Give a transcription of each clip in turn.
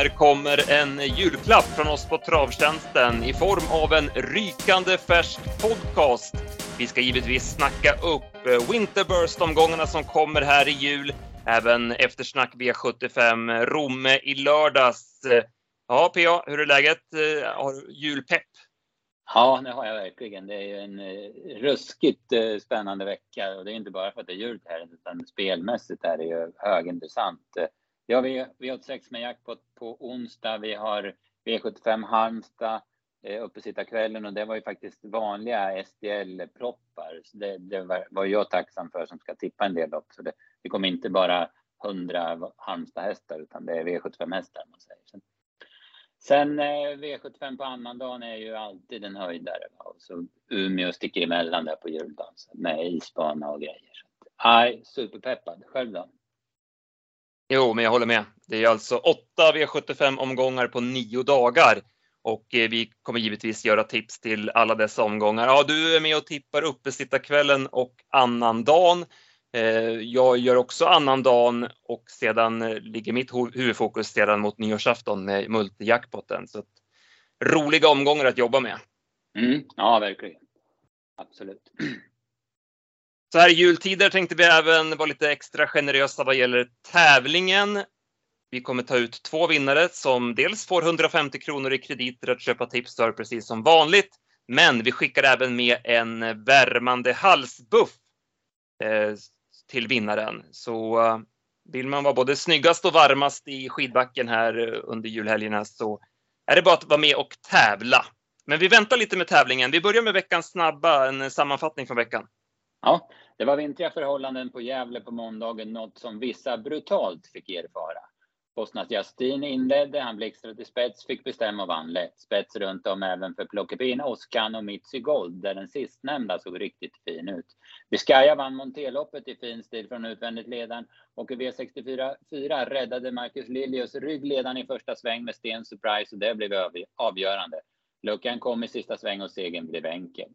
Här kommer en julklapp från oss på Travtjänsten i form av en rykande färsk podcast. Vi ska givetvis snacka upp eh, Winterburst-omgångarna som kommer här i jul. Även eftersnack V75 Romme i lördags. Ja, PA, hur är läget? Eh, har du julpepp? Ja, det har jag verkligen. Det är ju en eh, ruskigt spännande vecka och det är inte bara för att det är jul här utan spelmässigt är det ju högintressant. Ja, vi, vi har sex med jackpot på onsdag. Vi har V75 Halmstad eh, uppesittarkvällen och det var ju faktiskt vanliga SDL-proppar. Det, det var, var, jag tacksam för som ska tippa en del också. Det, det kommer inte bara 100 Halmstad-hästar utan det är V75-hästar man säger. Sen, sen eh, V75 på annandagen är ju alltid en höjdare. Va? Och så Umeå sticker emellan där på juldansen med isbana och grejer. Så, superpeppad. Själv då? Jo, men jag håller med. Det är alltså åtta V75 omgångar på nio dagar och eh, vi kommer givetvis göra tips till alla dessa omgångar. Ja, du är med och tippar uppesittarkvällen och annandagen. Eh, jag gör också annandagen och sedan eh, ligger mitt huvudfokus sedan mot nyårsafton med multijackpotten. Så roliga omgångar att jobba med. Mm, ja, verkligen. Absolut. Så här i jultider tänkte vi även vara lite extra generösa vad gäller tävlingen. Vi kommer ta ut två vinnare som dels får 150 kronor i krediter att köpa tips för precis som vanligt. Men vi skickar även med en värmande halsbuff eh, till vinnaren. Så eh, vill man vara både snyggast och varmast i skidbacken här eh, under julhelgerna så är det bara att vara med och tävla. Men vi väntar lite med tävlingen. Vi börjar med veckans snabba, en sammanfattning från veckan. Ja, det var vintriga förhållanden på Gävle på måndagen, något som vissa brutalt fick erfara. Bosnas Justin inledde, han blixtrade till spets, fick bestämma och vann lätt. Spets runt om även för Plockepin, Oskan och Mitzi Gold, där den sistnämnda såg riktigt fin ut. Biscaya vann Monteloppet i fin stil från utvändigt ledaren och i V64 4 räddade Marcus Lilius ryggledaren i första sväng med Sten Surprise och det blev avgörande. Luckan kom i sista sväng och segern blev enkel.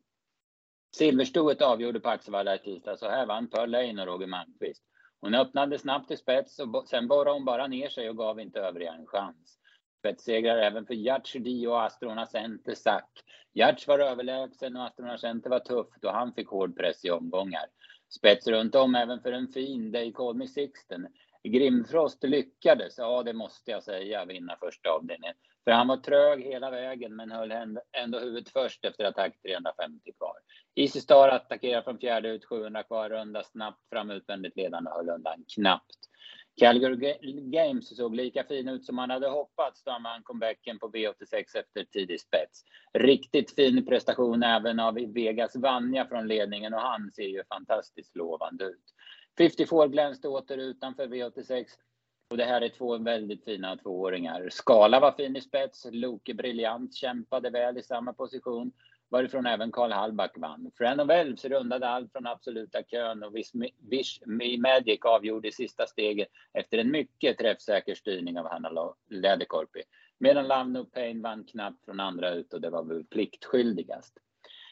Silverstoet avgjorde på Axevalla i tisdags och här vann Pearl Lane och Roger Malmqvist. Hon öppnade snabbt till spets och sen borrade hon bara ner sig och gav inte övriga en chans. Spetssegrar även för Gertz Dio och Astrona Center Sack. Gertz var överlägsen och Astrona Center var tuff då han fick hård press i omgångar. Spets runt om även för en fin They Call Me Sixten. Grimfrost lyckades, ja det måste jag säga, vinna första avdelningen. För han var trög hela vägen men höll ändå huvudet först efter attack 350 kvar. Easy Star attackerar från fjärde ut 700 kvar, runda snabbt fram utvändigt ledande höll undan knappt. Calgary Games såg lika fin ut som man hade hoppats då han vann comebacken på V86 efter tidig spets. Riktigt fin prestation även av Vegas Vanja från ledningen och han ser ju fantastiskt lovande ut. 54 glänste åter utanför V86 och det här är två väldigt fina tvååringar. Skala var fin i spets, Loke briljant, kämpade väl i samma position varifrån även Karl Hallback vann. Friend of Elves rundade allt från absoluta kön och Wish Me Magic avgjorde i sista steget efter en mycket träffsäker styrning av Hanna Läderkorpi. Medan Love No Pain vann knappt från andra ut och det var väl pliktskyldigast.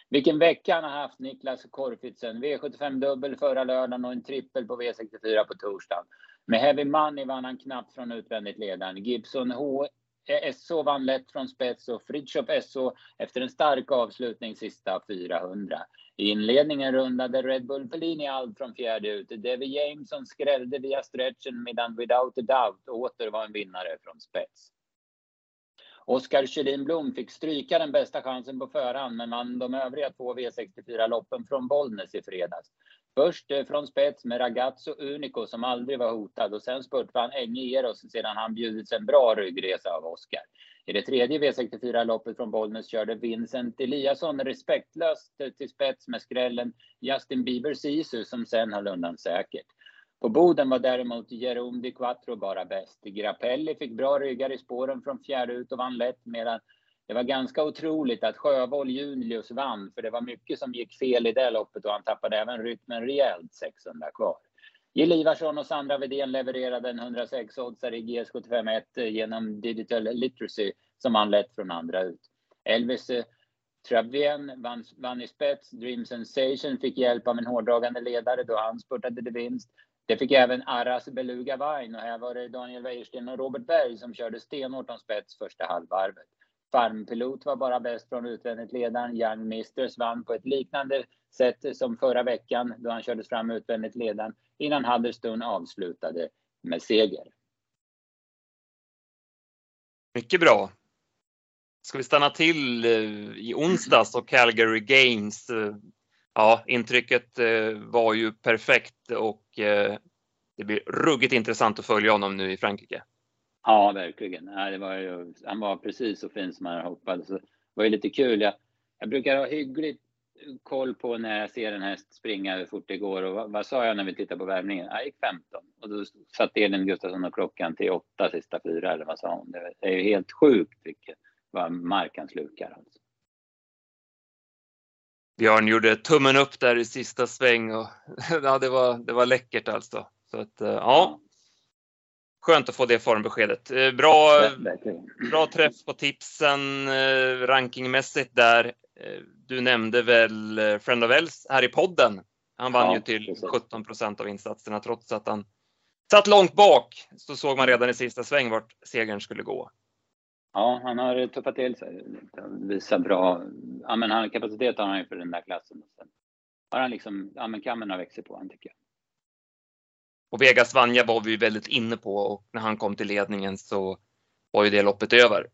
Vilken vecka han har haft Niklas Korfitsen. V75 dubbel förra lördagen och en trippel på V64 på torsdagen. Med Heavy Money vann han knappt från utvändigt ledaren. Gibson H eh, SO vann lätt från spets och Fritiof SO efter en stark avslutning sista 400. I inledningen rundade Red Bull Fellini allt från fjärde ut. Devi Jameson skrällde via stretchen medan Without a Doubt åter var en vinnare från spets. Oskar Kjellin Blom fick stryka den bästa chansen på förhand men vann de övriga två V64-loppen från Bollnäs i fredags. Först eh, från spets med Ragazzo Unico som aldrig var hotad och sen spurtade han Enge Eros sedan han bjudits en bra ryggresa av Oskar. I det tredje V64-loppet från Bollnäs körde Vincent Eliasson respektlöst eh, till spets med skrällen Justin Bieber Sisu som sen höll undan säkert. På Boden var däremot Jerome Di Quattro bara bäst. Grappelli fick bra ryggar i spåren från fjärde ut och vann lätt medan det var ganska otroligt att Sjövoll Julius vann, för det var mycket som gick fel i det loppet och han tappade även rytmen rejält 600 kvar. Jill Ivarsson och Sandra Wedén levererade en 106-oddsare i GS751 eh, genom Digital Literacy som han lett från andra ut. Elvis eh, Travien vann, vann i spets. Dream Sensation fick hjälp av en hårdragande ledare då han spurtade till vinst. Det fick även Arras Beluga Vine och här var det Daniel Wäjersten och Robert Berg som körde stenhårt om spets första halvvarvet. Farmpilot var bara bäst från utvändigt ledaren. Young Mistress vann på ett liknande sätt som förra veckan då han kördes fram utvändigt ledaren innan Hudderston avslutade med seger. Mycket bra. Ska vi stanna till eh, i onsdags och Calgary Games? Eh, ja, intrycket eh, var ju perfekt och det blir ruggigt intressant att följa honom nu i Frankrike. Ja, verkligen. det var ju, han var precis så fin som man hoppades. Det var ju lite kul. Jag, jag brukar ha hyggligt koll på när jag ser en häst springa hur fort det går. Och vad, vad sa jag när vi tittade på värmningen? Jag gick 15 och då satte Elin Gustafsson och klockan till 8 sista fyra eller vad sa hon? Det är ju helt sjukt vilket vad mark han slukar. Alltså. Björn gjorde tummen upp där i sista sväng och ja, det var, det var läckert alltså. Så att, eh, ja. Skönt att få det formbeskedet. Eh, bra, bra träff på tipsen eh, rankingmässigt där. Du nämnde väl Friend of Els här i podden. Han vann ja, ju till precis. 17 procent av insatserna trots att han satt långt bak. Så såg man redan i sista sväng vart segern skulle gå. Ja, han har tuffat till sig. Visar bra. Ja, men han, kapacitet har han ju för den där klassen. Sen har han liksom, ja men kammen har växt på han tycker jag. Och Vegas Vanja var vi väldigt inne på och när han kom till ledningen så var ju det loppet över.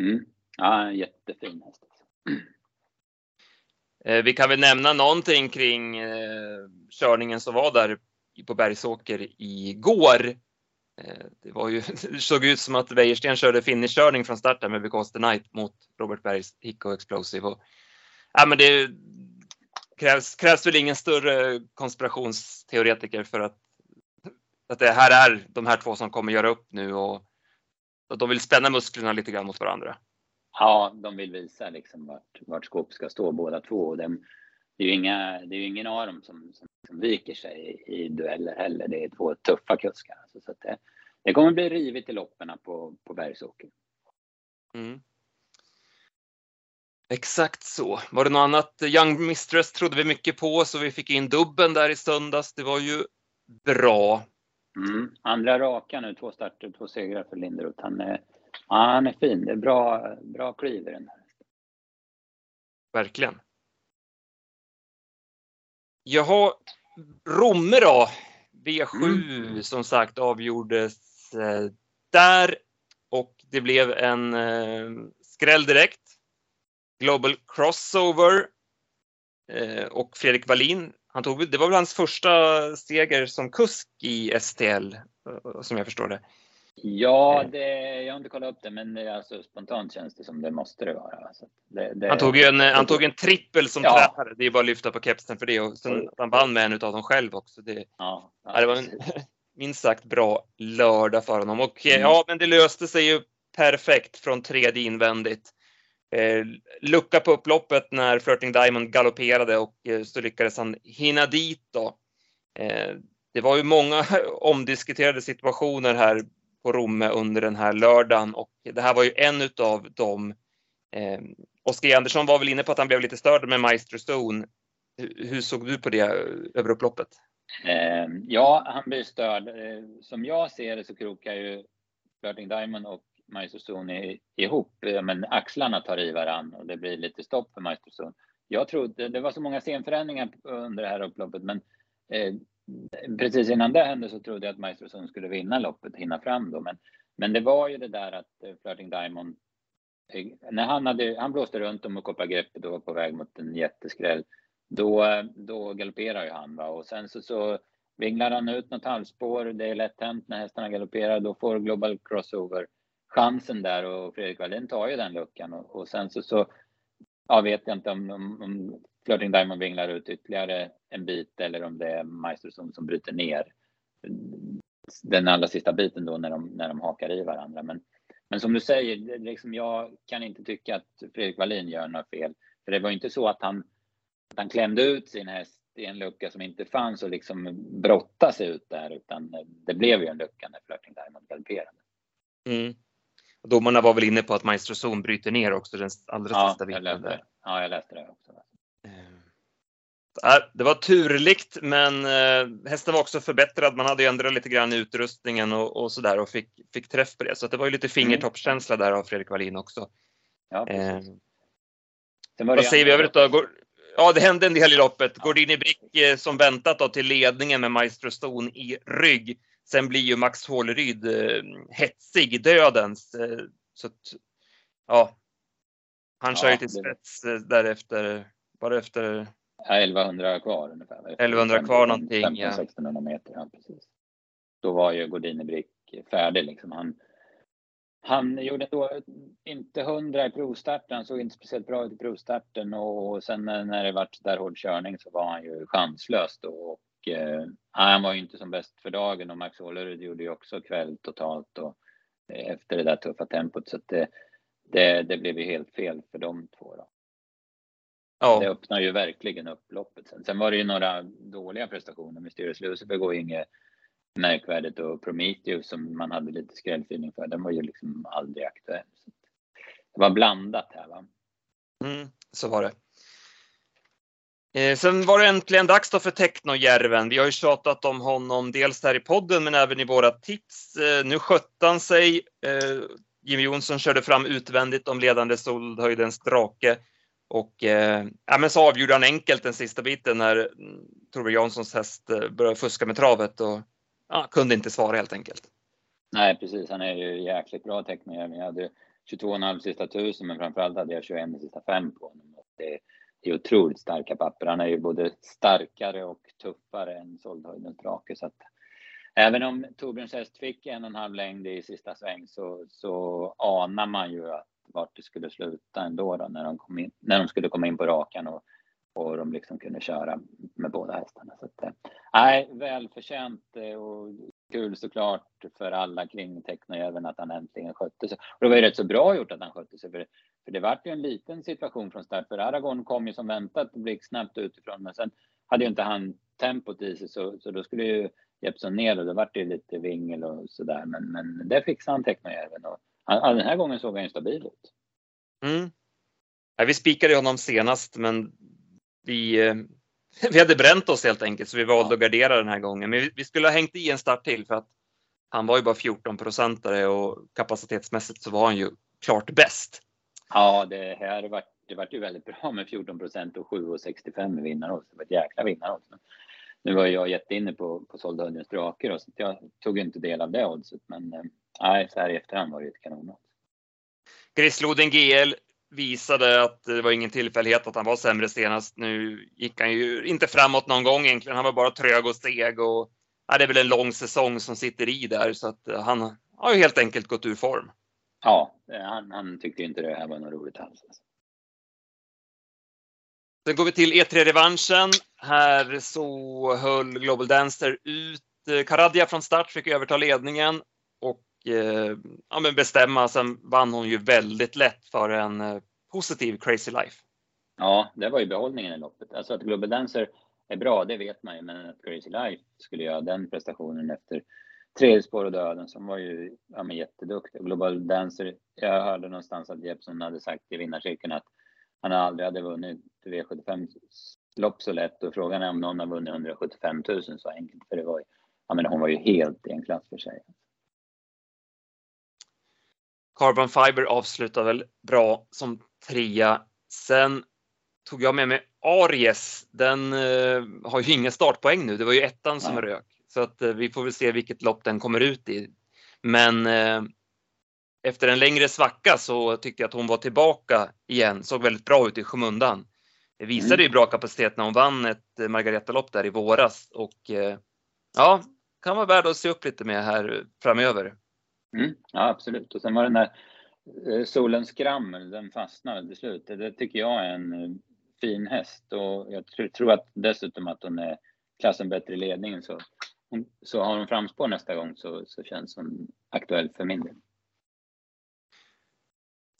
Mm. Ja, jättefin häst. Eh, vi kan väl nämna någonting kring eh, körningen som var där på Bergsåker igår. Eh, det, var ju, det såg ut som att Wäjersten körde finishkörning från starten med Because the Night mot Robert Bergs Hicko Explosive. Och, ja, men det krävs, krävs väl ingen större konspirationsteoretiker för att, att det här är de här två som kommer göra upp nu och att de vill spänna musklerna lite grann mot varandra. Ja, de vill visa liksom vart, vart skåp ska stå båda två. Och det, det är ju inga, det är ingen av dem som, som, som viker sig i, i dueller heller. Det är två tuffa kuskar. Alltså, så det, det kommer bli rivigt i loppen på, på Bergsåker. Mm. Exakt så. Var det något annat? Young Mistress trodde vi mycket på så vi fick in dubben där i söndags. Det var ju bra. Mm. Andra raka nu, två starter, två segrar för Linderoth. Han är, ja, han är fin. Det är bra, bra kliv i den här. Verkligen. Jaha, Romme då? V7 mm. som sagt avgjordes eh, där och det blev en eh, skräll direkt. Global Crossover eh, och Fredrik Wallin, han tog, det var väl hans första seger som kusk i STL som jag förstår det. Ja, det, jag har inte kollat upp det, men alltså, spontant känns det som det måste det vara. Alltså, det, det, han, tog en, han tog en trippel som ja. tränare. Det är bara att lyfta på kepsen för det. Och sen han vann med en av dem själv också. Det, ja, ja, det var en minst sagt bra lördag för honom. Och mm. ja, men det löste sig ju perfekt från tredje invändigt. Eh, lucka på upploppet när Flirting Diamond galopperade och eh, så lyckades han hinna dit då. Eh, det var ju många omdiskuterade situationer här på Romme under den här lördagen och det här var ju en utav dem. Eh, Oskar Andersson var väl inne på att han blev lite störd med Maestro Stone. Hur såg du på det eh, över upploppet? Eh, ja, han blir störd. Eh, som jag ser det så krokar ju Flirting Diamond och Maestro ihop. Eh, men axlarna tar i varann och det blir lite stopp för Maestro Jag trodde, det var så många scenförändringar under det här upploppet, men eh, precis innan det hände så trodde jag att Maestro skulle vinna loppet, hinna fram då. Men, men det var ju det där att eh, Flirting Diamond, eh, när han, hade, han blåste runt om och koppade greppet och var på väg mot en jätteskräll, då, då galopperar ju han. Va? Och sen så, så vinglar han ut något halvspår. Det är lätt hänt när hästarna galopperar. Då får Global Crossover chansen där och Fredrik Wallin tar ju den luckan och, och sen så, så ja, vet jag inte om, om, om Flirting Diamond vinglar ut ytterligare en bit eller om det är Maestro som, som bryter ner den allra sista biten då när de, när de hakar i varandra. Men, men som du säger, liksom jag kan inte tycka att Fredrik Wallin gör något fel. För det var inte så att han, att han klämde ut sin häst i en lucka som inte fanns och liksom brottade sig ut där, utan det blev ju en lucka när Flirting Diamond galopperade. Mm. Domarna var väl inne på att Maestro Zon bryter ner också den allra ja, sista biten. Ja, jag läste det också. Det var turligt, men eh, hästen var också förbättrad. Man hade ju ändrat lite grann i utrustningen och, och där och fick, fick träff på det. Så det var ju lite fingertoppskänsla där av Fredrik Wallin också. Ja, eh, vad säger vi övrigt då? Ja, det hände en del i loppet. Gordini Brick eh, som väntat då till ledningen med Maestro Stone i rygg. Sen blir ju Max Håleryd eh, hetsig dödens. Eh, så att, ja, han kör ju till spets det... därefter, bara efter Ja, 1100 kvar ungefär. 1100 kvar någonting. 15, ja. 1600 meter, ja precis. Då var ju Gordini Brick färdig liksom. Han, han gjorde då inte 100 i provstarten, han såg inte speciellt bra ut i provstarten och sen när det vart där hård körning så var han ju chanslös då. Och, eh, han var ju inte som bäst för dagen och Max Åhlerud gjorde ju också kväll totalt och eh, efter det där tuffa tempot så det, det, det blev ju helt fel för de två då. Ja. Det öppnar ju verkligen upp loppet. Sen, sen var det ju några dåliga prestationer. Mysterious Lucifer går inget märkvärdigt och Prometheus som man hade lite skrällfeeling för, den var ju liksom aldrig aktuell. Så det var blandat här va. Mm, så var det. Eh, sen var det äntligen dags då för Technojärven. Vi har ju tjatat om honom dels här i podden men även i våra tips. Eh, nu skötte han sig. Eh, Jimmy Jonsson körde fram utvändigt om ledande Solhöjdens drake. Och eh, ja, men så avgjorde han enkelt den sista biten när mm, Torbjörn Janssons häst eh, började fuska med travet och ja, kunde inte svara helt enkelt. Nej, precis. Han är ju jäkligt bra Technojärven. Jag hade 22,5 sista tusen, men framförallt hade jag 21 sista fem på honom. Det är otroligt starka papper. Han är ju både starkare och tuffare än Soldhöjdens drake. Så att, även om Torbjörns häst fick en och en halv längd i sista sväng så, så anar man ju att vart det skulle sluta ändå då, när de, kom in, när de skulle komma in på rakan och, och de liksom kunde köra med båda hästarna. Så att, eh, nej, välförtjänt eh, och kul såklart för alla kring Technojäveln att han äntligen skötte sig. Och det var ju rätt så bra gjort att han skötte sig, för, för det vart ju en liten situation från start, för Aragorn kom ju som väntat blixtsnabbt utifrån, men sen hade ju inte han tempot i sig, så, så då skulle ju Jeppsson ner och då vart det lite vingel och sådär, men, men det fixade han Technojäveln och han, den här gången såg han ju stabil ut. Mm. Ja, vi spikade honom senast, men vi, eh, vi hade bränt oss helt enkelt, så vi valde att gardera den här gången. Men vi, vi, skulle ha hängt i en start till för att han var ju bara 14 procentare och kapacitetsmässigt så var han ju klart bäst. Ja, det här var, det var ju väldigt bra med 14 procent och 7,65 i vinnarodds. Det var ett jäkla vinnarodds. Nu var jag jätteinne på, på Soldhöjdens drakar så jag tog inte del av det oddset, men eh, nej, så här i efterhand var det ett kanonmål. Grisloden GL visade att det var ingen tillfällighet att han var sämre senast. Nu gick han ju inte framåt någon gång egentligen. Han var bara trög och steg och ja, det är väl en lång säsong som sitter i där så att eh, han har ju helt enkelt gått ur form. Ja, han, han tyckte inte det här var något roligt alls. Sen går vi till E3-revanschen. Här så höll Global Dancer ut Karadia från start, fick överta ledningen eh, ja, men bestämma. Sen vann hon ju väldigt lätt för en eh, positiv Crazy Life. Ja, det var ju behållningen i loppet. Alltså att Global Dancer är bra, det vet man ju, men att Crazy Life skulle göra den prestationen efter tredje spår och döden som var ju ja, men jätteduktig. Global Dancer, jag hörde någonstans att Jeppson hade sagt i vinnarcirkeln att han aldrig hade vunnit V75 lopp så lätt och frågan är om någon har vunnit 175 000 så enkelt för det var ju, ja men hon var ju helt i en klass för sig. Carbon Fiber avslutar väl bra som trea. Sen tog jag med mig Aries. Den eh, har ju inga startpoäng nu. Det var ju ettan som Nej. rök så att eh, vi får väl se vilket lopp den kommer ut i. Men eh, efter en längre svacka så tyckte jag att hon var tillbaka igen. Såg väldigt bra ut i skymundan. Det visade mm. ju bra kapacitet när hon vann ett eh, Margareta-lopp där i våras och eh, ja, kan vara värd att se upp lite med här framöver. Mm, ja, absolut. Och sen var den där eh, Solens skrammel, den fastnade till slut. Det tycker jag är en eh, fin häst och jag tror, tror att dessutom att hon är klassen bättre i ledningen så, så har hon framspår nästa gång så, så känns hon aktuell för min del.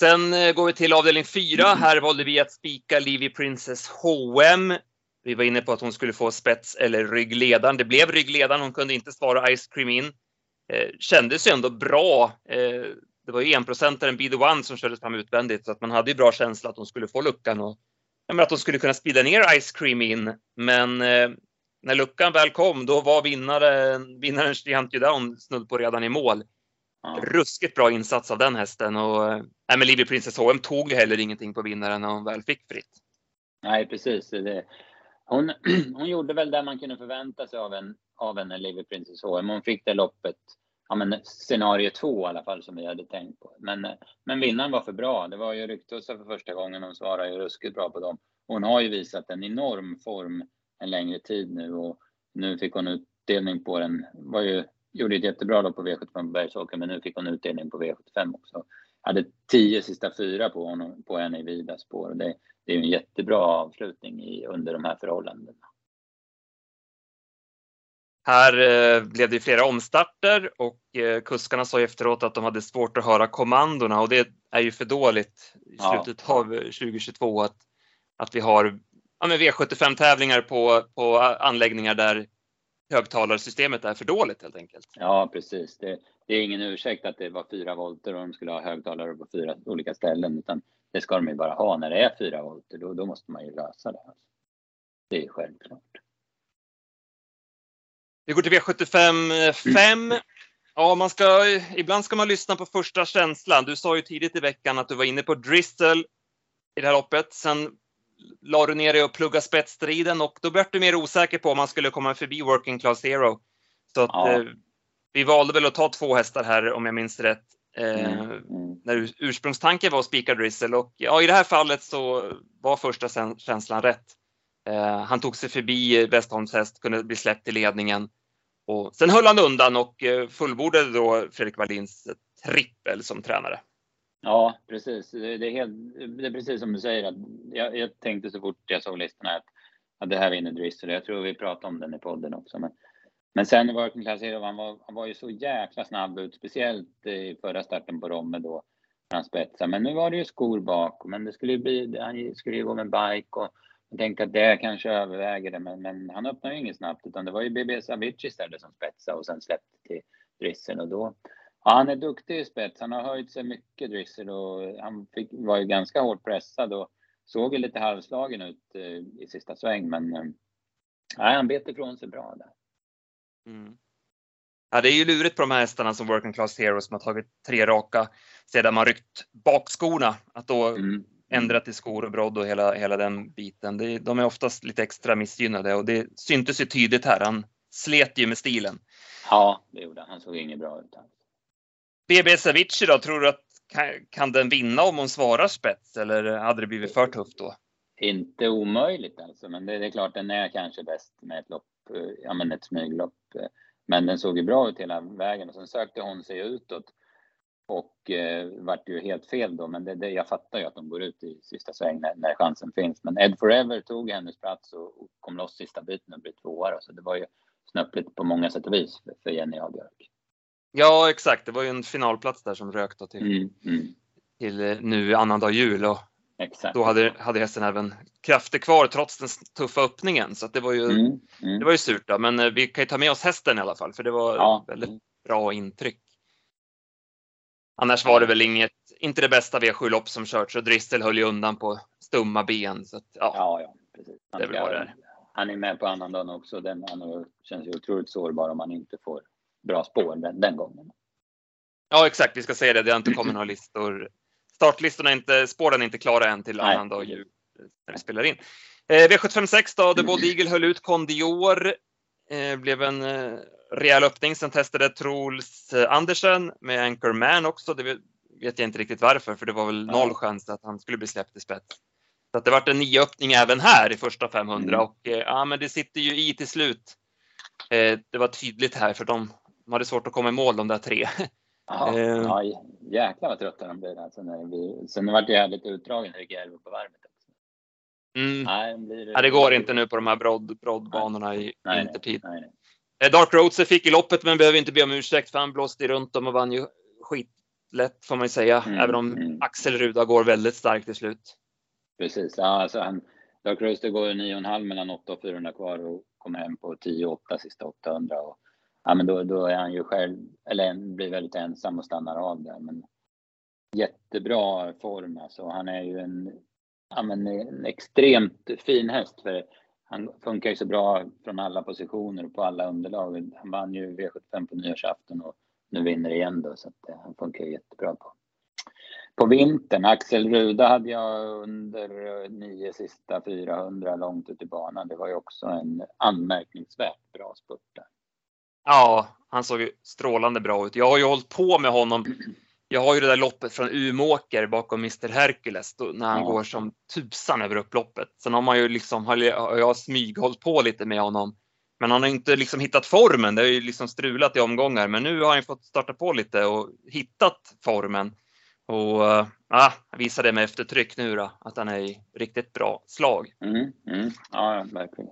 Sen eh, går vi till avdelning 4. Här valde vi att spika Livy Princess H&M. Vi var inne på att hon skulle få spets eller ryggledaren. Det blev ryggledaren. Hon kunde inte svara Ice Cream In. Eh, kändes ju ändå bra. Eh, det var ju enprocentaren Be The One som kördes fram utvändigt så att man hade ju bra känsla att hon skulle få luckan och att de skulle kunna sprida ner Ice Cream in. Men eh, när luckan väl kom, då var vinnaren, vinnaren Giant Down snudd på redan i mål. Ja. Ruskigt bra insats av den hästen och äh, men Livy Princess HM tog heller ingenting på vinnaren när hon väl fick fritt. Nej, precis. Det, hon, hon gjorde väl det man kunde förvänta sig av en, av henne, Livy Princess HM. Hon fick det loppet, ja men scenario två i alla fall som vi hade tänkt på. Men, men vinnaren var för bra. Det var ju Ryktussa för första gången. Hon svarade ju ruskigt bra på dem. Hon har ju visat en enorm form en längre tid nu och nu fick hon utdelning på den. Var ju, gjorde ett jättebra lopp på V75 på Bergsåker, men nu fick hon utdelning på V75 också. Hade tio sista fyra på, honom, på henne i vida spår. Det, det är en jättebra avslutning i, under de här förhållandena. Här eh, blev det flera omstarter och eh, kuskarna sa efteråt att de hade svårt att höra kommandona och det är ju för dåligt i slutet ja. av 2022 att, att vi har ja, V75 tävlingar på, på anläggningar där högtalarsystemet är för dåligt helt enkelt. Ja, precis. Det, det, är ingen ursäkt att det var fyra volter och de skulle ha högtalare på fyra olika ställen, utan det ska de ju bara ha när det är fyra volter. Då, då måste man ju lösa det. Det är självklart. Vi går till V75 5. Ja, man ska, ibland ska man lyssna på första känslan. Du sa ju tidigt i veckan att du var inne på Drizzle i det här loppet. Sen la du ner dig och plugga spetsstriden och då blev du mer osäker på om man skulle komma förbi Working Class Hero. Så att, ja. eh, vi valde väl att ta två hästar här om jag minns rätt. Eh, mm. Mm. När ursprungstanken var att spika Drizzle och ja, i det här fallet så var första känslan rätt. Eh, han tog sig förbi eh, Westholms häst, kunde bli släppt i ledningen. Och sen höll han undan och eh, fullbordade då Fredrik Wallins eh, trippel som tränare. Ja, precis. Det är, helt, det är precis som du säger. Att jag, jag tänkte så fort jag såg listorna att, att det här vinner Drizzle. Jag tror vi pratade om den i podden också. Men, men sen i Working Class Hero, han var, han var ju så jäkla snabb ut, speciellt i förra starten på Romme då han spetsade. Men nu var det ju skor bak, men det skulle ju bli, han skulle ju gå med bike och jag tänkte att det kanske överväger det, men, men han öppnade ju inget snabbt, utan det var ju BB Savic istället som spetsade och sen släppte till Drizzle och då Ja, han är duktig i spets. Han har höjt sig mycket, Drizzle, och han fick, var ju ganska hårt pressad och såg ju lite halvslagen ut eh, i sista sväng, men eh, han bet ifrån sig bra där. Mm. Ja, det är ju lurigt på de här hästarna som Working Class Heroes som har tagit tre raka sedan man ryckt bakskorna. Att då mm. Ändra till skor och brodd och hela, hela den biten. Det, de är oftast lite extra missgynnade och det syntes ju tydligt här. Han slet ju med stilen. Ja, det gjorde han. Han såg inget bra ut. BB Savici då, tror du att kan, kan den vinna om hon svarar spets eller hade det blivit för tufft då? Inte omöjligt alltså, men det, det är klart den är kanske bäst med ett lopp, eh, ja men ett smyglopp. Men den såg ju bra ut hela vägen och sen sökte hon sig utåt och eh, vart ju helt fel då. Men det, det, jag fattar ju att de går ut i sista sväng när, när chansen finns. Men Ed Forever tog hennes plats och, och kom loss sista biten och blev tvåa. Så det var ju snöpligt på många sätt och vis för, för Jenny Avbjörk. Ja, exakt. Det var ju en finalplats där som rök då till, mm, mm. till eh, nu annandag jul och exakt. då hade, hade hästen även krafter kvar trots den tuffa öppningen. Så det var ju, mm, mm, det var ju surt då. Men eh, vi kan ju ta med oss hästen i alla fall för det var ja. väldigt bra intryck. Annars var det väl inget, inte det bästa V7-lopp som körts och Dristel höll ju undan på stumma ben. Så att, ja, ja, ja, precis. Han, det är det Han är med på annandagen också. Den, han känns ju otroligt sårbar om han inte får bra spår den, den gången. Ja, exakt. Vi ska säga det. Det har inte kommit några listor. Startlistorna är inte, spåren är inte klara än till annan dag jul när vi spelar in. Eh, V756 då, The Bold Eagle höll ut Kondior. Eh, blev en eh, rejäl öppning. Sen testade Troels eh, Andersen med Anchorman också. Det vet jag inte riktigt varför, för det var väl noll chans att han skulle bli släppt i spets. Så att det vart en nyöppning även här i första 500 mm. och ja, men det sitter ju i till slut. Det var tydligt här för de de hade svårt att komma i mål de där tre. Ja, ja jäklar vad trötta de blir. Alltså när vi, sen vart jag lite utdragen när det på varvet. Mm. Nej, blir, ja, det går inte nu på de här brodd, broddbanorna i nej, vintertid. Nej, nej. Eh, Dark Roadster fick i loppet men behöver inte be om ursäkt för han blåste runt dem och vann ju skitlätt får man ju säga. Mm, även om mm. Axel Ruda går väldigt starkt till slut. Precis, ja, alltså han, Dark Roadster går 9,5 mellan 8 och 400 kvar och kommer hem på 10,8 sista 800. Och ja, men då, då är han ju själv, eller blir väldigt ensam och stannar av där. Men jättebra form alltså. Han är ju en ja, men en extremt fin häst. För han funkar ju så bra från alla positioner och på alla underlag. Han vann ju V75 på nyårsafton och nu vinner igen då, så att eh, han funkar jättebra på. På vintern, Axel Ruda hade jag under eh, nio sista 400 långt ut i banan. Det var ju också en anmärkningsvärt bra spurt där. Ja, han såg ju strålande bra ut. Jag har ju hållit på med honom. Jag har ju det där loppet från Umåker bakom Mr Hercules då, när han ja. går som tusan över upploppet. Sen har man ju liksom, har jag smyghållit på lite med honom. Men han har inte liksom hittat formen. Det har ju liksom strulat i omgångar, men nu har han fått starta på lite och hittat formen. Och äh, visar det med eftertryck nu då, att han är i riktigt bra slag. Mm, mm. Ja, verkligen.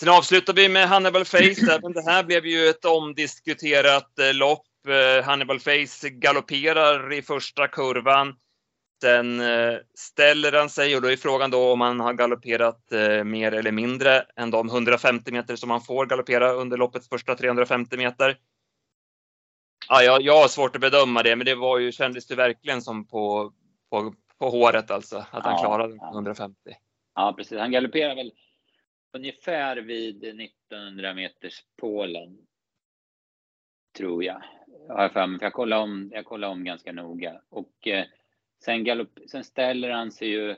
Sen avslutar vi med Hannibal Face. Även det här blev ju ett omdiskuterat eh, lopp. Eh, Hannibal Face galopperar i första kurvan. Sen eh, ställer han sig och då är frågan då om han har galopperat mer eller mindre än de 150 meter som han får galoppera under loppets första 350 meter. Ja, jag, jag har svårt att bedöma det, men det var ju, kändes det verkligen som på, på, på håret alltså, att han ja, klarade 150. Ja, precis. Han galopperar väl ungefär vid 1900 meters pålen. Tror jag. Jag har för mig, för jag kollade om, jag kollade om ganska noga. Och eh, sen, galopp, sen ställer han sig ju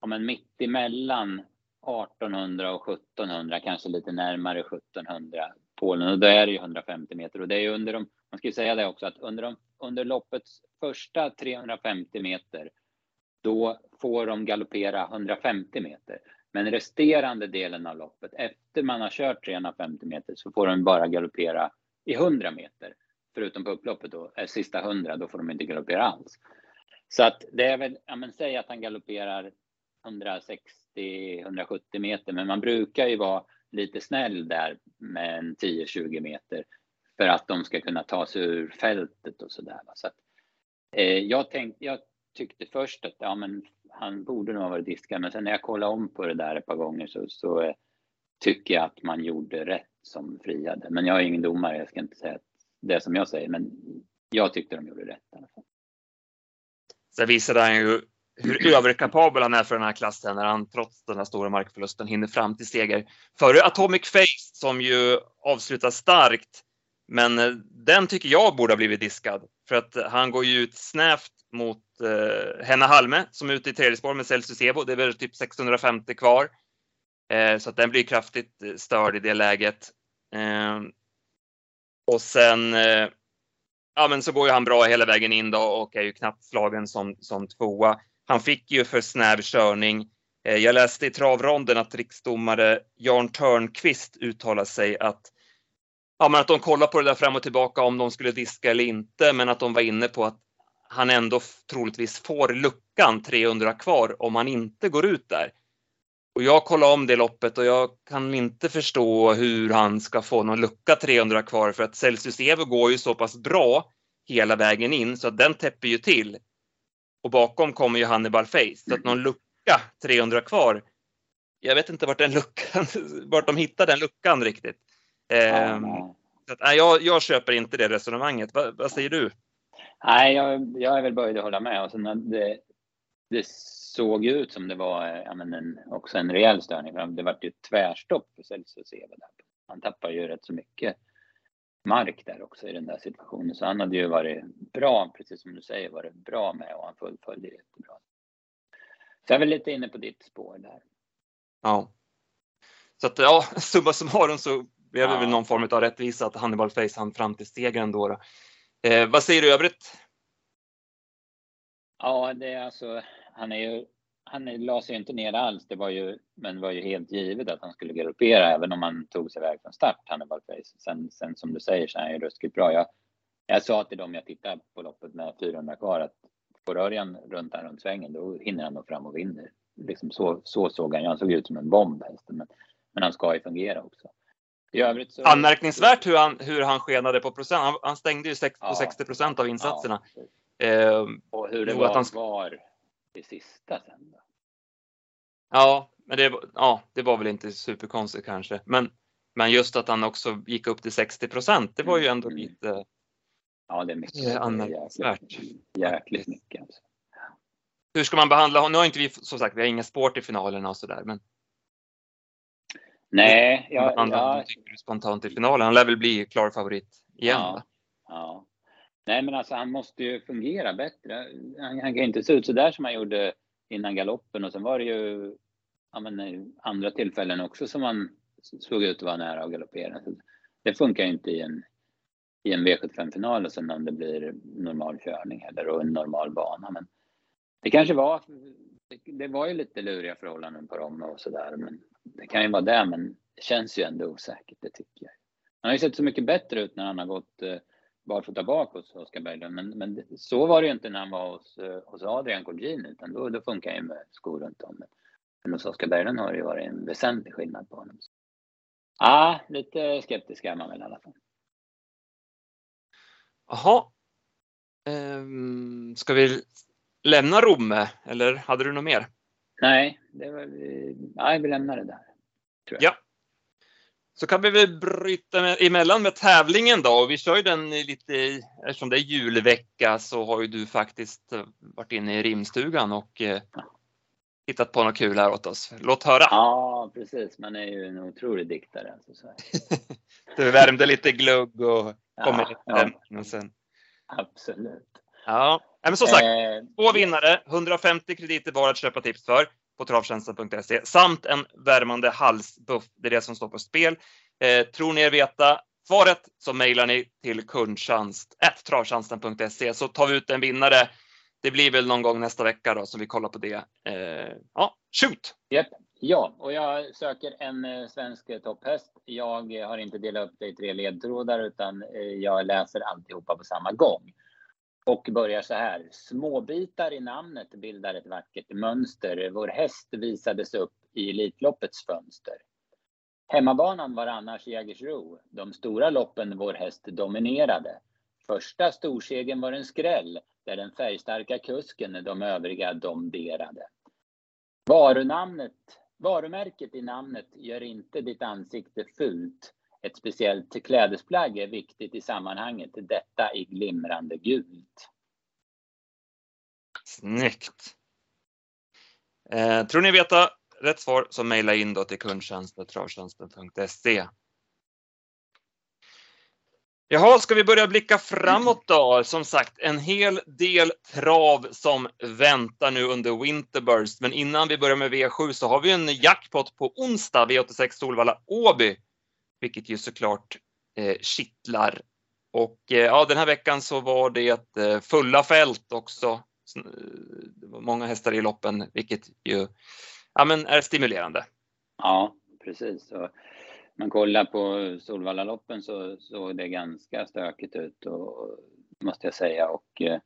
ja, men mitt emellan 1800 och 1700, kanske lite närmare 1700 Polen och då är det ju 150 meter och det är ju under de, man ska ju säga det också att under, de, under loppets första 350 meter då får de galoppera 150 meter. Men resterande delen av loppet, efter man har kört 350 meter, så får de bara galoppera i 100 meter. Förutom på upploppet då, är sista 100, då får de inte galoppera alls. Så att det är väl, ja men säg att han galopperar 160-170 meter, men man brukar ju vara lite snäll där med en 10-20 meter för att de ska kunna ta sig ur fältet och sådär. Så att, eh, jag, tänkte, jag tyckte först att ja, men han borde nog ha varit diskad, men sen när jag kollade om på det där ett par gånger så, så eh, tycker jag att man gjorde rätt som friade. Men jag är ingen domare, jag ska inte säga att det som jag säger, men jag tyckte de gjorde rätt i alla fall. Sen visade han ju hur överkapabel han är för den här klassen när han trots den här stora markförlusten hinner fram till seger. Före Atomic Face som ju avslutar starkt. Men eh, den tycker jag borde ha blivit diskad för att eh, han går ju ut snävt mot eh, Henna Halme som är ute i tredje spår med Celsius Evo. Det är väl typ 650 kvar. Eh, så att den blir kraftigt eh, störd i det läget. Eh, och sen eh, ja, men så går ju han bra hela vägen in då och är ju knappt slagen som, som tvåa. Han fick ju för snäv körning. Eh, jag läste i travronden att riksdomare Jan Törnqvist uttalade sig att, ja, men att de kollar på det där fram och tillbaka om de skulle diska eller inte, men att de var inne på att han ändå troligtvis får luckan 300 kvar om han inte går ut där. Och jag kollade om det loppet och jag kan inte förstå hur han ska få någon lucka 300 kvar för att Celsius Evo går ju så pass bra hela vägen in så att den täpper ju till. Och bakom kommer ju Hannibal Face. Så att någon lucka 300 kvar. Jag vet inte vart den luckan, vart de hittar den luckan riktigt. Eh, så att, nej, jag, jag köper inte det resonemanget. Va, vad säger du? Nej, jag, jag är väl böjd att hålla med. Och sen det, det såg ut som det var ja, men en, också en rejäl störning. Det var ju tvärstopp för Celsius Eva där. Han tappar ju rätt så mycket mark där också i den där situationen. Så han hade ju varit bra, precis som du säger, varit bra med och han fullföljde jättebra. Så jag är väl lite inne på ditt spår där. Ja. Så att ja, summa summarum så blev det ja. väl någon form av rättvisa att Hannibal Face hann fram till segern då. då. Eh, vad säger du i övrigt? Ja, det är alltså, han är ju han la sig inte ner alls. Det var ju, men var ju helt givet att han skulle galoppera även om han tog sig iväg från start, Hannibal Face. Sen, sen som du säger så är han ju ruskigt bra. Jag, jag sa till dem jag tittade på loppet med 400 kvar att får Örjan runt där runt svängen då hinner han nog fram och vinner. Liksom så, så såg han Han såg ut som en bomb hästen, men, men han ska ju fungera också. I så... Anmärkningsvärt hur han, hur han skenade på procent. Han, han stängde ju sex, ja, på 60 procent av insatserna. Ja, eh, och hur det var han... kvar det sista sen då. Ja, men det, ja, det var väl inte superkonstigt kanske. Men, men just att han också gick upp till 60 procent, det var ju ändå mm. lite Ja, det är mycket. anmärkningsvärt. Jäkligt, mycket. Alltså. hur ska man behandla honom? Nu har inte vi, som sagt, vi har ingen sport i finalerna och sådär, men. Nej, jag, jag... tycker spontant i finalen? Han lär väl bli klar favorit igen? Ja, ja. Nej, men alltså han måste ju fungera bättre. Han, han kan inte se ut så där som han gjorde innan galoppen och sen var det ju ja, men, eh, andra tillfällen också som han såg ut att vara nära att galoppera. Det funkar ju inte i en, i en V75-final och sen om det blir normal körning eller och en normal bana. Men det kanske var, det var ju lite luriga förhållanden på dem och sådär. Men det kan ju vara det, men det känns ju ändå osäkert, det tycker jag. Han har ju sett så mycket bättre ut när han har gått eh, barfota bak hos Oskar Berglund. Men, men så var det ju inte när han var hos, eh, hos Adrian Colgjini, utan då, då funkar han ju med skor runt om. Men hos Oskar Berglund har det ju varit en väsentlig skillnad på honom. Ja, ah, lite skeptisk är man väl i alla fall. Jaha. Um, ska vi lämna Romme eller hade du något mer? Nej, det var, nej vi lämnar det där. Ja. Så kan vi väl bryta emellan med tävlingen då. Vi kör ju den lite, eftersom det är julvecka så har ju du faktiskt varit inne i rimstugan och eh, hittat på något kul här åt oss. Låt höra! Ja, precis. Man är ju en otrolig diktare. Alltså, så du värmde lite glugg och kom med ja, ja. sen. Absolut. Ja, men som sagt, eh, två vinnare, 150 krediter var att köpa tips för på travtjänsten.se samt en värmande halsbuff. Det är det som står på spel. Eh, tror ni er veta svaret så mejlar ni till kundtjänst.travtjänsten.se så tar vi ut en vinnare. Det blir väl någon gång nästa vecka då som vi kollar på det. Eh, ja, shoot! Yep. Ja, och jag söker en eh, svensk eh, topphäst. Jag har inte delat upp det i tre ledtrådar utan eh, jag läser alltihopa på samma gång och börjar så här. Småbitar i namnet bildar ett vackert mönster. Vår häst visades upp i Elitloppets fönster. Hemmabanan var annars Jägersro. De stora loppen vår häst dominerade. Första storsegen var en skräll där den färgstarka kusken de övriga domderade. Varunamnet, varumärket i namnet gör inte ditt ansikte fult. Ett speciellt klädesplagg är viktigt i sammanhanget, detta i glimrande gult. Snyggt! Eh, tror ni veta rätt svar så mejla in då till kundtjänsten.travtjänsten.se. Jaha, ska vi börja blicka framåt då? Som sagt, en hel del trav som väntar nu under Winterburst. Men innan vi börjar med V7 så har vi en jackpot på onsdag, V86 Solvalla Åby vilket ju såklart eh, kittlar. Och eh, ja, den här veckan så var det eh, fulla fält också. Eh, det var många hästar i loppen, vilket ju ja, men är stimulerande. Ja, precis. Och man kollar på Solvallaloppen så såg det ganska stökigt ut och, måste jag säga. Och eh,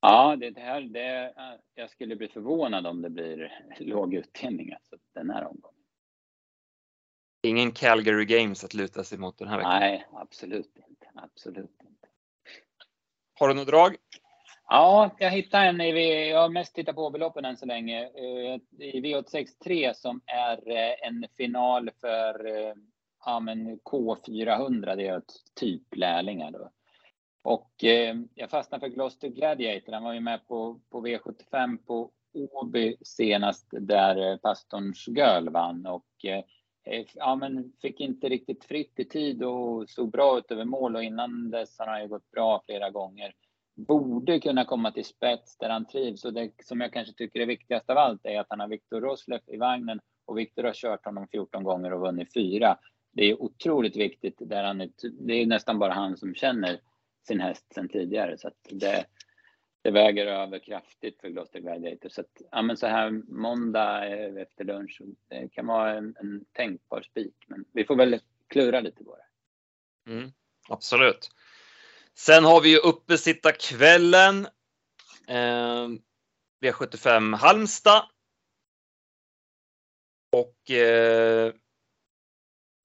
ja, det här, det, eh, jag skulle bli förvånad om det blir låg utdelning alltså, den här omgången ingen Calgary Games att luta sig mot den här veckan. Nej, absolut inte. Absolut inte. Har du något drag? Ja, jag hittade en i, jag har mest tittat på beloppen än så länge, eh, i V863 som är eh, en final för eh, ja, men K400, det är ett typ lärlingar då. Och jag fastnade för Gloucester Gladiator, han var ju med på, på V75 på Åby senast där pastorns Göl vann och Eh, Eh, ja, men fick inte riktigt fritt i tid och såg bra ut över mål och innan dess har han ju gått bra flera gånger. Borde kunna komma till spets där han trivs och det som jag kanske tycker är viktigast av allt är att han har Viktor Roslev i vagnen och Viktor har kört honom 14 gånger och vunnit fyra. Det är otroligt viktigt där han är, det är nästan bara han som känner sin häst sedan tidigare så att det, det väger över kraftigt för Gloucester Gladiator. Så, att, ja, men så här måndag eh, efter lunch, det kan vara en, en tänkbar spik. Men vi får väl klura lite på det. Mm, absolut. Sen har vi ju uppesittarkvällen. Eh, V75 Halmstad. Och eh,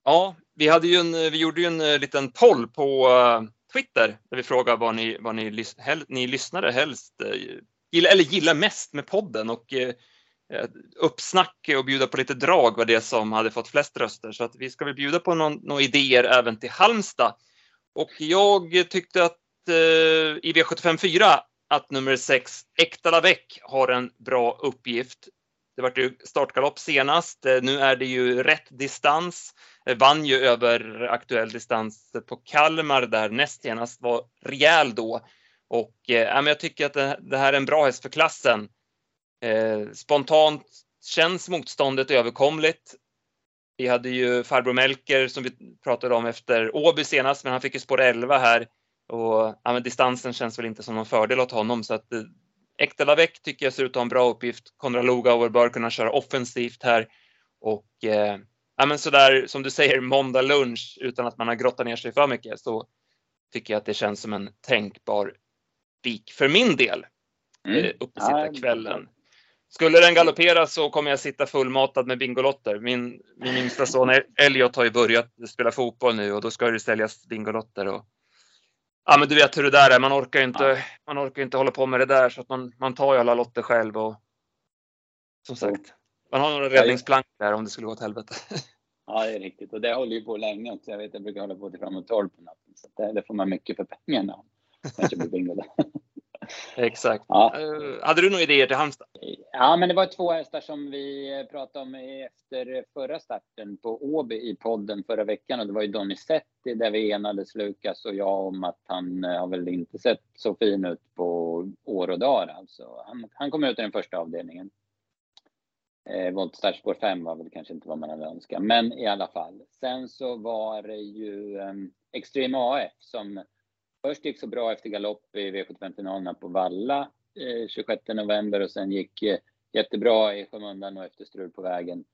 ja, vi, hade ju en, vi gjorde ju en eh, liten poll på eh, Twitter där vi frågar vad ni, vad ni, hel, ni lyssnare helst eh, gillar, eller gillar mest med podden och eh, eh, uppsnack och bjuda på lite drag var det som hade fått flest röster. Så att vi ska väl bjuda på någon, några idéer även till Halmstad. Och jag tyckte att eh, i V75 4 att nummer 6, Ektalavec, har en bra uppgift. Det var ju startgalopp senast. Eh, nu är det ju rätt distans. Eh, vann ju över aktuell distans på Kalmar där näst senast var rejäl då. Och eh, jag tycker att det, här är en bra häst för klassen. Eh, spontant känns motståndet överkomligt. Vi hade ju farbror Melker som vi pratade om efter Åby senast, men han fick ju spår 11 här och ja, distansen känns väl inte som någon fördel åt honom så att eh, Ektelavec tycker jag ser ut att ha en bra uppgift. Konrad Lugauer bör kunna köra offensivt här och eh, ja, men sådär som du säger måndag lunch utan att man har grottat ner sig för mycket så tycker jag att det känns som en tänkbar spik för min del. Mm. Eh, Uppesittarkvällen. Ja, skulle den galoppera så kommer jag sitta fullmatad med Bingolotter. Min, min yngsta son Elliot har ju börjat spela fotboll nu och då ska det säljas Bingolotter. Och, ja, men du vet hur det där är. Man orkar inte, ja. man orkar inte hålla på med det där så att man, man tar ju alla lotter själv. Och, som sagt, man har några räddningsplank där om det skulle gå åt helvete. Ja, det är riktigt. Och det håller ju på länge också. Jag vet, jag brukar hålla på till framåt 12 på natten. Så det, det får man mycket för pengarna. Kanske blir bingo Exakt. Ja. Uh, hade du några idéer till Halmstad? Ja, men det var två hästar som vi pratade om efter förra starten på Åby i podden förra veckan och det var ju Donizetti där vi enades Lukas och jag om att han har väl inte sett så fin ut på år och dagar alltså. Han, han kom ut i den första avdelningen. Eh, Voltstart spår 5 var väl kanske inte vad man hade önskat, men i alla fall. Sen så var det ju um, Extreme AF som först gick så bra efter galopp i V75-finalerna på Valla eh, 26 november och sen gick eh, jättebra i skymundan och efter strul på vägen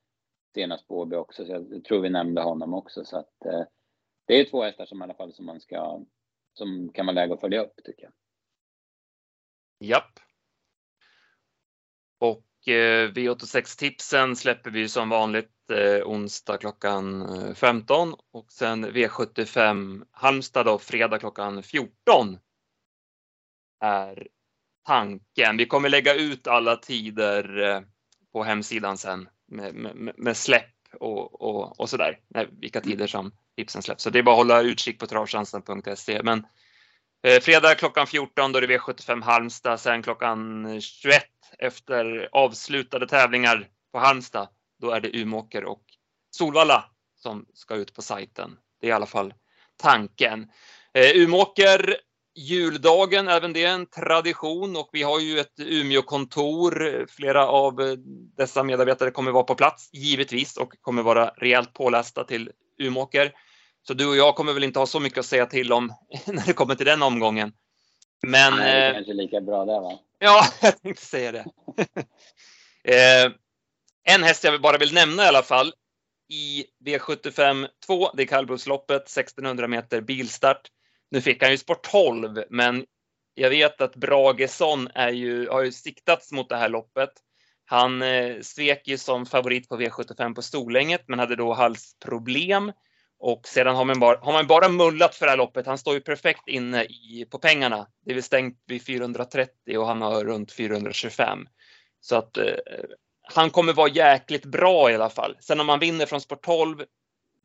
senast på Åby också. Så jag tror vi nämnde honom också. Så att, eh, det är två hästar som i alla fall som man ska, som kan vara läge att följa upp tycker jag. Japp. Och eh, V86-tipsen släpper vi som vanligt onsdag klockan 15 eh, och sen V75 Halmstad då fredag klockan 14 är tanken. Vi kommer lägga ut alla tider eh, på hemsidan sen med, med, med släpp och, och, och sådär, vilka tider som tipsen släpps. Så det är bara att hålla utkik på travtjänsten.se. Men eh, fredag klockan 14 då är det V75 Halmstad, sen klockan 21 efter avslutade tävlingar på Halmstad då är det Umåker och Solvalla som ska ut på sajten. Det är i alla fall tanken. Eh, Umåker juldagen, även det är en tradition och vi har ju ett Umeåkontor. Flera av dessa medarbetare kommer vara på plats givetvis och kommer vara rejält pålästa till Umåker. Så du och jag kommer väl inte ha så mycket att säga till om när det kommer till den omgången. Men. Nej, det är eh, kanske lika bra där va? Ja, jag tänkte säga det. eh, en häst jag bara vill nämna i alla fall i V75 2, det är kallblodsloppet, 1600 meter bilstart. Nu fick han ju sport 12, men jag vet att Bragesson är ju, har ju siktats mot det här loppet. Han eh, svek ju som favorit på V75 på Storlänget, men hade då halsproblem. Och sedan har man, bara, har man bara mullat för det här loppet. Han står ju perfekt inne i, på pengarna. Det är väl stängt vid 430 och han har runt 425. Så att eh, han kommer vara jäkligt bra i alla fall. Sen om han vinner från sport 12,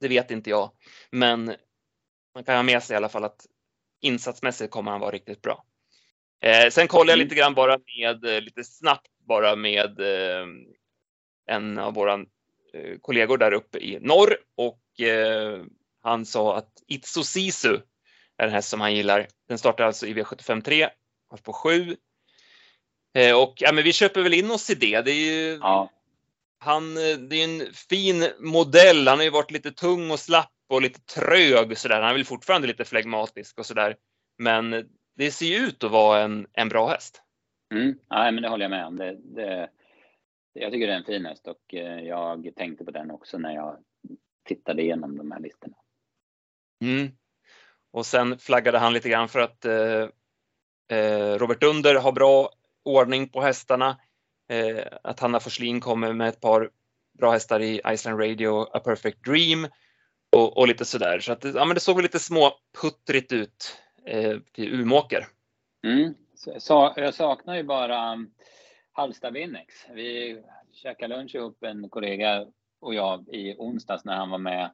det vet inte jag. Men man kan ha med sig i alla fall att insatsmässigt kommer han vara riktigt bra. Eh, sen kollar jag mm. lite grann bara med, eh, lite snabbt bara med eh, en av våra eh, kollegor där uppe i norr och eh, han sa att Itso Sisu är den häst som han gillar. Den startar alltså i V75 3, på 7 Eh, och ja, men vi köper väl in oss i det. Det är ju, ja. han, eh, det är en fin modell. Han har ju varit lite tung och slapp och lite trög så där. Han är väl fortfarande lite flegmatisk och så där. Men det ser ju ut att vara en, en bra häst. Mm. Ja, men det håller jag med om. Det, det, jag tycker det är en fin häst och eh, jag tänkte på den också när jag tittade igenom de här listorna. Mm. Och sen flaggade han lite grann för att eh, Robert Dunder har bra ordning på hästarna. Eh, att Hanna Forslin kommer med ett par bra hästar i Iceland Radio, A Perfect Dream och, och lite sådär. Så att, ja, men det såg väl lite småputtrigt ut eh, till Umåker. Mm. Så, jag saknar ju bara um, Winnex. Vi käkade lunch ihop en kollega och jag i onsdags när han var med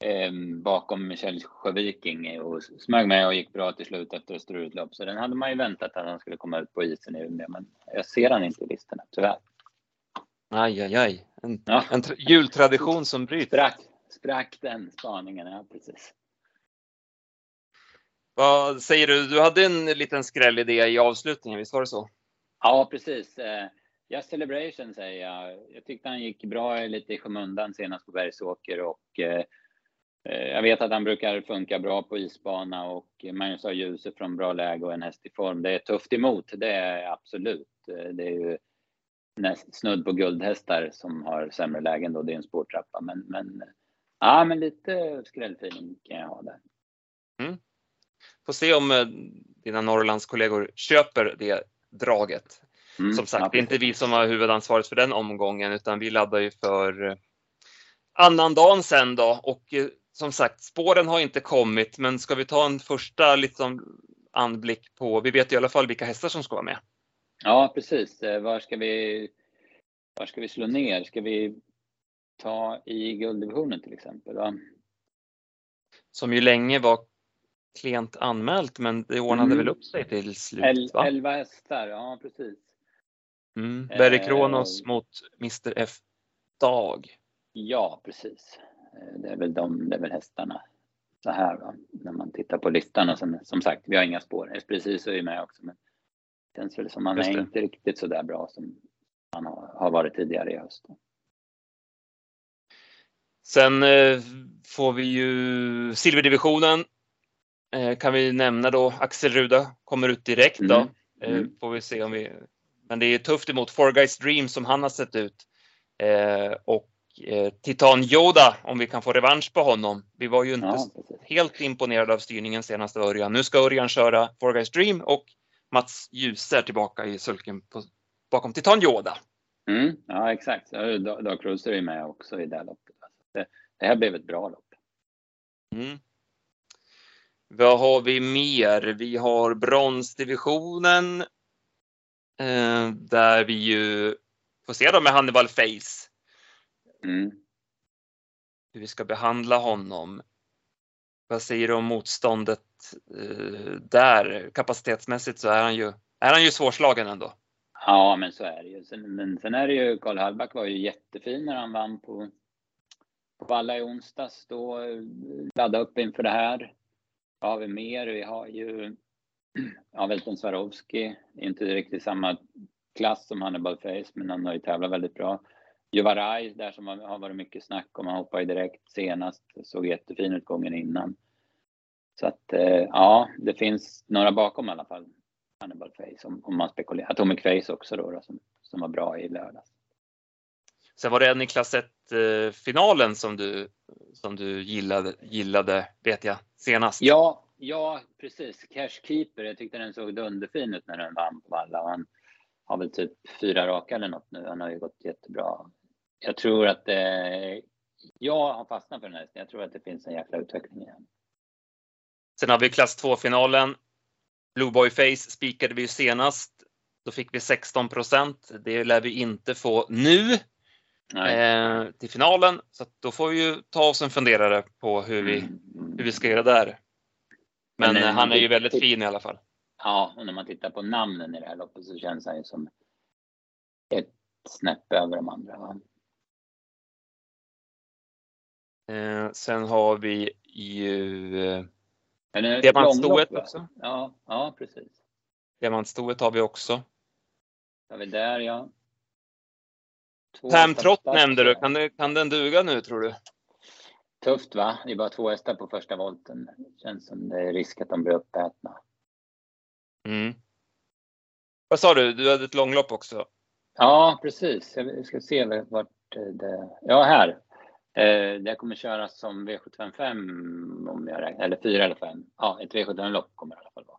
eh, bakom Michel Sjöviking och smög med och gick bra till slut efter ett strullopp. Så den hade man ju väntat att han skulle komma ut på isen i Umeå, men jag ser han inte i listorna tyvärr. Aj, aj, aj. En, Ja. en tra- jultradition som bryts. Sprack, sprack den spaningen, ja precis. Vad säger du? Du hade en liten skrällidé i avslutningen, visst var det så? Ja, precis. Eh, Just Celebration säger jag. Jag tyckte han gick bra lite i skymundan senast på Bergsåker och eh, jag vet att han brukar funka bra på isbana och Magnus har ljuset från bra läge och en häst i form. Det är tufft emot, det är absolut. Eh, Det är ju näst, snudd på guldhästar som har sämre lägen då. Det är en spårtrappa, men, men ja, men lite skrällfeeling kan jag ha där. Får se om eh, dina Norrlandskollegor köper det draget. Mm, Som sagt, ja, det är inte vi som har huvudansvaret för den omgången, utan vi laddar ju för eh, annandagen sen då. Och eh, som sagt, spåren har inte kommit, men ska vi ta en första liksom, anblick på, vi vet i alla fall vilka hästar som ska vara med. Ja, precis. Eh, Var ska vi, var ska vi slå ner? Ska vi ta i gulddivisionen till exempel? Va? Som ju länge var klent anmält, men det ordnade Mm. väl upp sig till slut. El, va? elva hästar, ja precis. Mm. Eh, Berry Kronos mot Mr F Dag. Ja, precis. Eh, Det är väl de, det är väl hästarna så här va? när man tittar på listan och sen, som sagt, vi har inga spår. Precis är ju med också, men det känns väl som Just är inte riktigt så där bra som han har, har varit tidigare i höst. Sen eh, får vi ju silverdivisionen. Eh, kan vi nämna då Axel Ruda kommer ut direkt då. Mm. Eh, Mm. får vi se om vi. Men det är tufft emot Four Guys Dream som han har sett ut. Eh, och eh, Titan Yoda om vi kan få revansch på honom. Vi var ju inte Ja, helt imponerade av styrningen senaste Örjan. Nu ska Örjan köra Four Guys Dream och Mats Djuse är tillbaka i sulken på, bakom Titan Yoda. Mm, ja, exakt. Dag Cruiser är med också i det här loppet. Alltså, Det, det här blev ett bra lopp. Mm. Vad har vi mer? Vi har bronsdivisionen. Eh, där vi ju får se då med Hannibal Face Mm. hur vi ska behandla honom. Vad säger du om motståndet eh, där? Kapacitetsmässigt så är han ju, är han ju svårslagen ändå. Ja, men så är det ju. Sen, men sen är det ju, Karl Hallback var ju jättefin när han vann på, på Valla i onsdags. Då eh, ladda upp inför det här. Vad har vi mer? Vi har ju ja, Welton Swarovski. Inte riktigt samma klass som Hannibal Face, men han har ju tävlat väldigt bra. Juvaraj där som har, varit mycket snack om. Han hoppade direkt senast. Såg jättefin ut gången innan. Så att eh, ja, det finns några bakom i alla fall. Hannibal Face om, om man spekulerar. Atomic Face också då, då som, som var bra i lördags. Sen var det en i klass 1 eh, som du, som du gillade, gillade, vet jag, senast. Ja, ja precis. Cashkeeper. Jag tyckte den såg dunderfin ut när den vann på Valla. Och han har väl typ fyra raka eller något nu. Han har ju gått jättebra. Jag tror att eh, jag har fastnat för den här hästen. Jag tror att det finns en jäkla utveckling i den. Sen har vi klass 2-finalen. Blue Boy Face spikade vi ju senast. Då fick vi 16 procent. Det lär vi inte få nu eh, till finalen. Så att då får vi ju ta oss en funderare på hur vi, Mm, mm. hur vi ska göra där. Men Men, eh, eh, han är ju väldigt fin i alla fall. Ja, och när man tittar på namnen i det här loppet så känns han ju som ett snäpp över de andra. Va? Eh, sen har vi ju eh, det diamantstoet också. Ja, ja precis. Diamantstoet har vi också. Har vi där ja. Två Pam hästar Trott på start, nämnde du. Kan, det, kan den duga nu tror du? Tufft va? Det är bara två hästar på första volten. Känns som det är risk att de blir uppätna. Mm. Vad sa du? Du hade ett långlopp också. Ja, precis. Jag ska se vart det... Ja, här. Eh, Det kommer köras som V755 om jag räknar, eller 4 eller 5. Ja, ett V75-lopp kommer det i alla fall vara.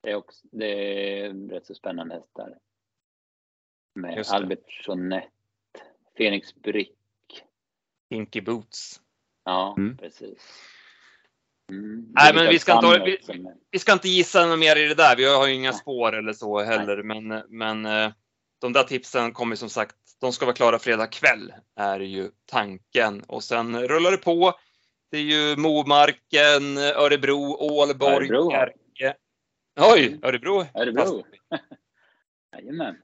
Det är, också, det är rätt så spännande hästar. Med. Albert Jeanette, Fenix Brick. Inky Boots. Ja, Mm. precis. Mm. Nej, men vi ska inte- vi- Vi ska inte gissa något mer i det där. Vi har ju inga spår eller så heller, men, men eh, de där tipsen kommer som sagt. De ska vara klara fredag kväll är ju tanken och sen rullar det på Det är ju Momarken, Örebro, Ålborg, Örebro. Kärke. Oj, Örebro. Örebro.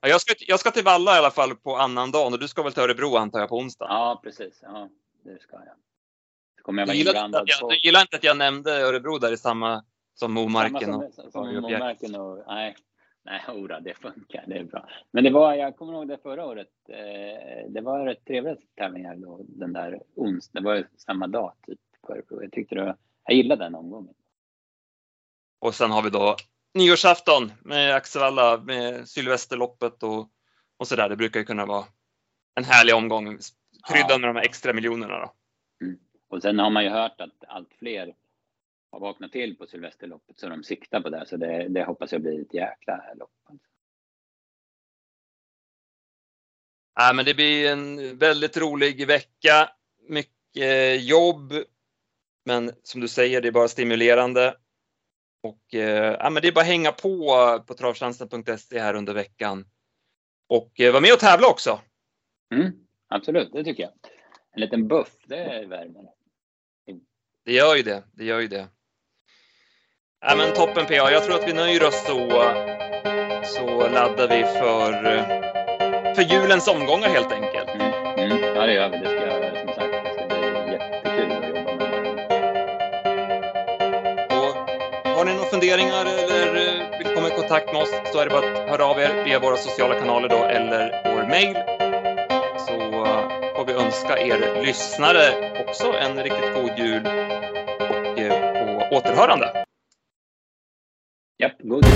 Ja, jag, ska, jag ska till Valla i alla fall på annan dag och du ska väl till Örebro antar jag på onsdag? Ja, precis. Ja, det ska jag. Kommer jag vara inblandad att jag, du gillar inte att jag nämnde Örebro där i samma som Momarken? Samma och, som, som och, Momarken och... Nej, nej, ora, det funkar. Det är bra. Men det var, jag kommer ihåg det förra året. Eh, det var rätt trevliga tävlingar då, den där ons. Det var samma dag typ på Örebro. Jag tyckte det var, jag gillade den omgången. och sen har vi då nyårsafton med Axevalla med Sylvesterloppet och, och sådär. Det brukar ju kunna vara en härlig omgång. Krydda Ja. med de här extra miljonerna då. Och sen har man ju hört att allt fler har vaknat till på Sylvesterloppet så de siktar på det. Så det, det hoppas jag blir ett jäkla lopp. Ja, men det blir en väldigt rolig vecka. Mycket jobb. Men som du säger, det är bara stimulerande. Och eh, ja, men det är bara att hänga på på travtjänsten.se här under veckan. Och eh, var med och tävla också. Mm, absolut, det tycker jag. En liten buff, det värmer. Det gör ju det. Det gör ju det. Ja, men toppen PA. Jag tror att vi nöjer oss så. Så laddar vi för, för julens omgångar helt enkelt. Mm, mm, ja, det gör vi. Det ska, som sagt, det ska bli jättekul att jobba med det. Och har ni några funderingar eller eh, vill komma i kontakt med oss så är det bara att höra av er via våra sociala kanaler då eller vår mail önska er lyssnare också en riktigt god jul och eh, på återhörande. Japp, god jul.